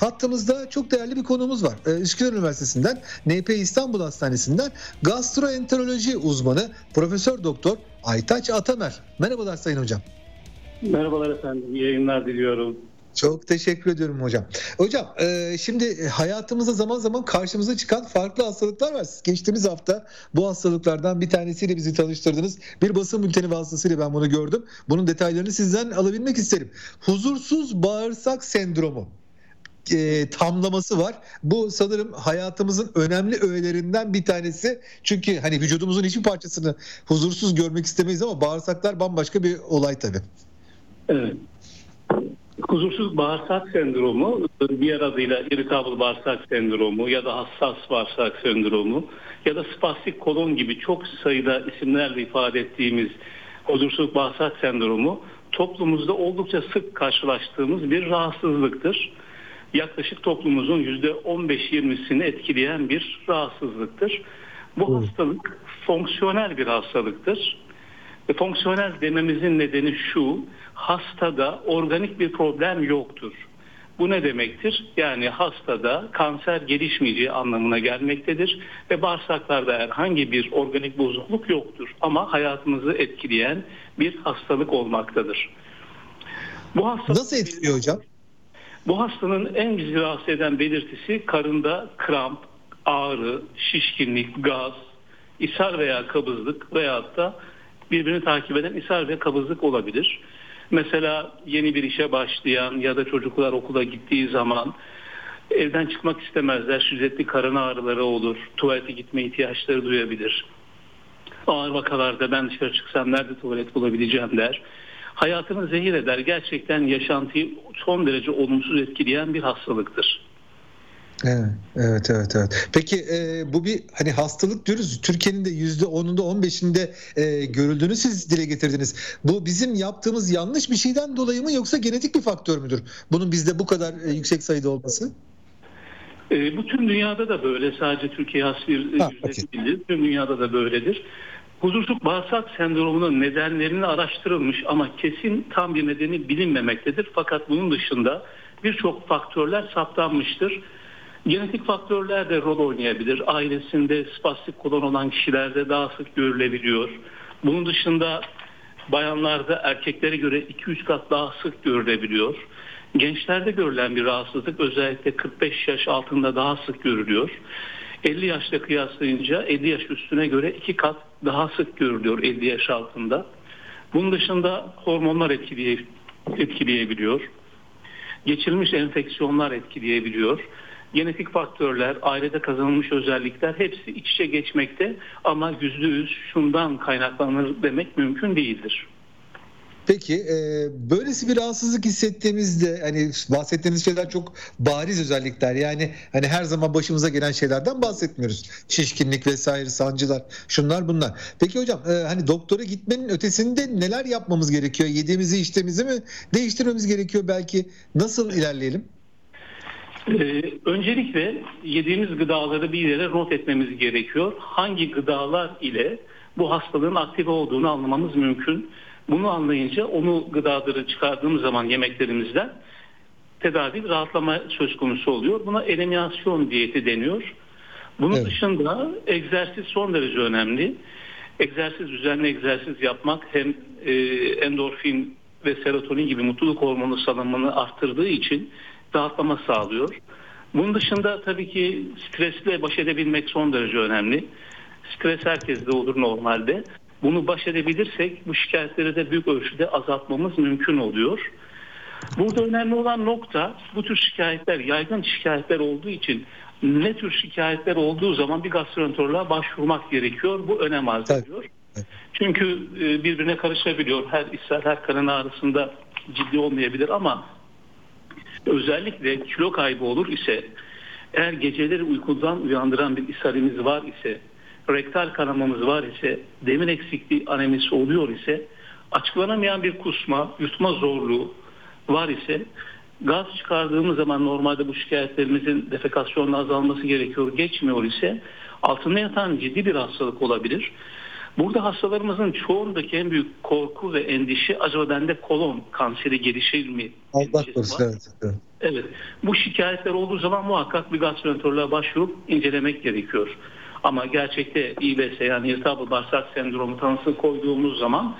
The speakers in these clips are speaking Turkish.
Hattımızda çok değerli bir konuğumuz var. Ee, Üsküdar Üniversitesi'nden, NP İstanbul Hastanesi'nden gastroenteroloji uzmanı Profesör Doktor Aytaç Atamer. Merhabalar Sayın Hocam. Merhabalar efendim, iyi yayınlar diliyorum. Çok teşekkür ediyorum hocam. Hocam e, şimdi hayatımızda zaman zaman karşımıza çıkan farklı hastalıklar var. Siz geçtiğimiz hafta bu hastalıklardan bir tanesiyle bizi tanıştırdınız. Bir basın bülteni vasıtasıyla ben bunu gördüm. Bunun detaylarını sizden alabilmek isterim. Huzursuz bağırsak sendromu e, tamlaması var. Bu sanırım hayatımızın önemli öğelerinden bir tanesi. Çünkü hani vücudumuzun hiçbir parçasını huzursuz görmek istemeyiz ama bağırsaklar bambaşka bir olay tabii. Evet. Huzursuz bağırsak sendromu, diğer adıyla irritable bağırsak sendromu ya da hassas bağırsak sendromu ya da spastik kolon gibi çok sayıda isimlerle ifade ettiğimiz huzursuz bağırsak sendromu toplumumuzda oldukça sık karşılaştığımız bir rahatsızlıktır yaklaşık toplumumuzun %15-20'sini etkileyen bir rahatsızlıktır. Bu hastalık fonksiyonel bir hastalıktır. Ve fonksiyonel dememizin nedeni şu, hastada organik bir problem yoktur. Bu ne demektir? Yani hastada kanser gelişmeyeceği anlamına gelmektedir ve bağırsaklarda herhangi bir organik bozukluk yoktur ama hayatımızı etkileyen bir hastalık olmaktadır. Bu hastalık Nasıl etkiliyor hocam? Bu hastanın en bizi rahatsız eden belirtisi karında kramp, ağrı, şişkinlik, gaz, ishal veya kabızlık veyahut da birbirini takip eden ishal ve kabızlık olabilir. Mesela yeni bir işe başlayan ya da çocuklar okula gittiği zaman evden çıkmak istemezler. Şiddetli karın ağrıları olur. Tuvalete gitme ihtiyaçları duyabilir. Ağır vakalarda ben dışarı çıksam nerede tuvalet bulabileceğim der hayatını zehir eder. Gerçekten yaşantıyı son derece olumsuz etkileyen bir hastalıktır. Evet, evet, evet, evet. Peki e, bu bir hani hastalık diyoruz. Türkiye'nin de yüzde onunda on beşinde e, görüldüğünü siz dile getirdiniz. Bu bizim yaptığımız yanlış bir şeyden dolayı mı yoksa genetik bir faktör müdür? Bunun bizde bu kadar e, yüksek sayıda olması? E, bu tüm dünyada da böyle. Sadece Türkiye has bir yüzde okay. Tüm dünyada da böyledir. Huzursuz bağırsak sendromunun nedenlerini araştırılmış ama kesin tam bir nedeni bilinmemektedir. Fakat bunun dışında birçok faktörler saptanmıştır. Genetik faktörler de rol oynayabilir. Ailesinde spastik kolon olan kişilerde daha sık görülebiliyor. Bunun dışında bayanlarda erkeklere göre 2-3 kat daha sık görülebiliyor. Gençlerde görülen bir rahatsızlık özellikle 45 yaş altında daha sık görülüyor. 50 yaşla kıyaslayınca 50 yaş üstüne göre iki kat daha sık görülüyor 50 yaş altında. Bunun dışında hormonlar etkileye, etkileyebiliyor. Geçirilmiş enfeksiyonlar etkileyebiliyor. Genetik faktörler, ailede kazanılmış özellikler hepsi iç içe geçmekte ama yüzde yüz şundan kaynaklanır demek mümkün değildir. Peki e, böylesi bir rahatsızlık hissettiğimizde hani bahsettiğiniz şeyler çok bariz özellikler. Yani hani her zaman başımıza gelen şeylerden bahsetmiyoruz. Şişkinlik vesaire, sancılar, şunlar bunlar. Peki hocam e, hani doktora gitmenin ötesinde neler yapmamız gerekiyor? Yediğimizi, içtiğimizi mi değiştirmemiz gerekiyor belki? Nasıl ilerleyelim? Ee, öncelikle yediğimiz gıdaları bir yere not etmemiz gerekiyor. Hangi gıdalar ile bu hastalığın aktif olduğunu anlamamız mümkün. Bunu anlayınca onu gıdaları çıkardığımız zaman yemeklerimizden tedavi rahatlama söz konusu oluyor. Buna eliminasyon diyeti deniyor. Bunun evet. dışında egzersiz son derece önemli. Egzersiz, düzenli egzersiz yapmak hem e, endorfin ve serotonin gibi mutluluk hormonu salınımını arttırdığı için rahatlama sağlıyor. Bunun dışında tabii ki stresle baş edebilmek son derece önemli. Stres herkeste olur normalde. Bunu baş edebilirsek bu şikayetleri de büyük ölçüde azaltmamız mümkün oluyor. Burada önemli olan nokta bu tür şikayetler yaygın şikayetler olduğu için ne tür şikayetler olduğu zaman bir gastroenteroloğa başvurmak gerekiyor. Bu önem arz ediyor. Çünkü e, birbirine karışabiliyor. Her ishal, her karın ağrısında ciddi olmayabilir ama özellikle kilo kaybı olur ise eğer geceleri uykudan uyandıran bir ishalimiz var ise rektal kanamamız var ise, demir eksikliği anemisi oluyor ise, açıklanamayan bir kusma, yutma zorluğu var ise, gaz çıkardığımız zaman normalde bu şikayetlerimizin defekasyonla azalması gerekiyor, geçmiyor ise altında yatan ciddi bir hastalık olabilir. Burada hastalarımızın çoğundaki en büyük korku ve endişe acaba bende kolon kanseri gelişir mi? Allah korusun. Evet. evet. Evet. Bu şikayetler olduğu zaman muhakkak bir gastroenteroloğa başvurup incelemek gerekiyor. Ama gerçekte İBS yani irritable bağırsak sendromu tanısı koyduğumuz zaman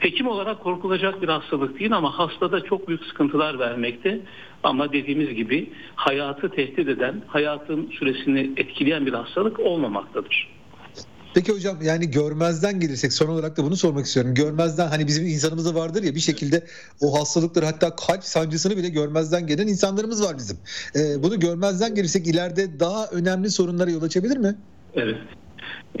hekim olarak korkulacak bir hastalık değil ama hastada çok büyük sıkıntılar vermekte. Ama dediğimiz gibi hayatı tehdit eden, hayatın süresini etkileyen bir hastalık olmamaktadır. Peki hocam yani görmezden gelirsek son olarak da bunu sormak istiyorum. Görmezden hani bizim insanımızda vardır ya bir şekilde o hastalıkları hatta kalp sancısını bile görmezden gelen insanlarımız var bizim. Ee, bunu görmezden gelirsek ileride daha önemli sorunlara yol açabilir mi? Evet.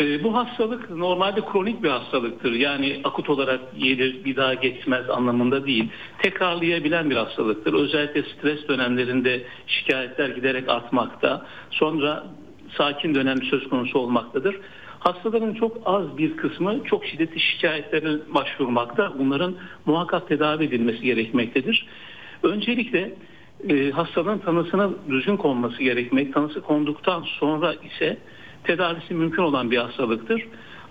Ee, bu hastalık normalde kronik bir hastalıktır. Yani akut olarak gelir bir daha geçmez anlamında değil. Tekrarlayabilen bir hastalıktır. Özellikle stres dönemlerinde şikayetler giderek artmakta. Sonra sakin dönem söz konusu olmaktadır. Hastaların çok az bir kısmı çok şiddetli şikayetlere başvurmakta. Bunların muhakkak tedavi edilmesi gerekmektedir. Öncelikle e, hastalığın tanısına düzgün konması gerekmek. Tanısı konduktan sonra ise tedavisi mümkün olan bir hastalıktır.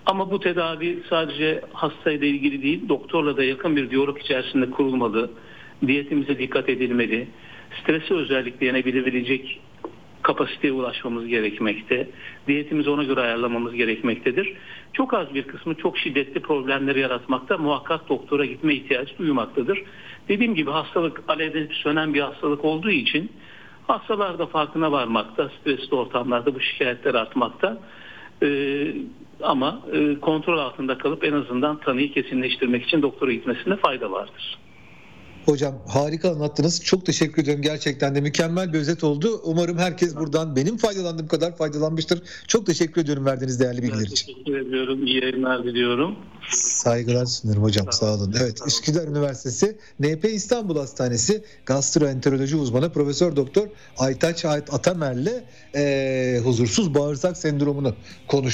Ama bu tedavi sadece hastayla ilgili değil, doktorla da yakın bir diyalog içerisinde kurulmalı. Diyetimize dikkat edilmeli. Stresi özellikle yenebilebilecek kapasiteye ulaşmamız gerekmekte. Diyetimizi ona göre ayarlamamız gerekmektedir. Çok az bir kısmı çok şiddetli problemleri yaratmakta muhakkak doktora gitme ihtiyacı duymaktadır. Dediğim gibi hastalık alevlenip sönen bir hastalık olduğu için hastalar da farkına varmakta. Stresli ortamlarda bu şikayetler artmakta. Ee, ama e, kontrol altında kalıp en azından tanıyı kesinleştirmek için doktora gitmesinde fayda vardır. Hocam harika anlattınız. Çok teşekkür ediyorum. Gerçekten de mükemmel bir özet oldu. Umarım herkes buradan benim faydalandığım kadar faydalanmıştır. Çok teşekkür ediyorum verdiğiniz değerli bilgiler Ben için. teşekkür ediyorum. İyi yayınlar diliyorum. Saygılar sunuyorum hocam. Sağ olun. Evet, Üsküdar Üniversitesi NP İstanbul Hastanesi gastroenteroloji uzmanı Profesör Doktor Aytaç Atamer'le e, huzursuz bağırsak sendromunu konuştuk.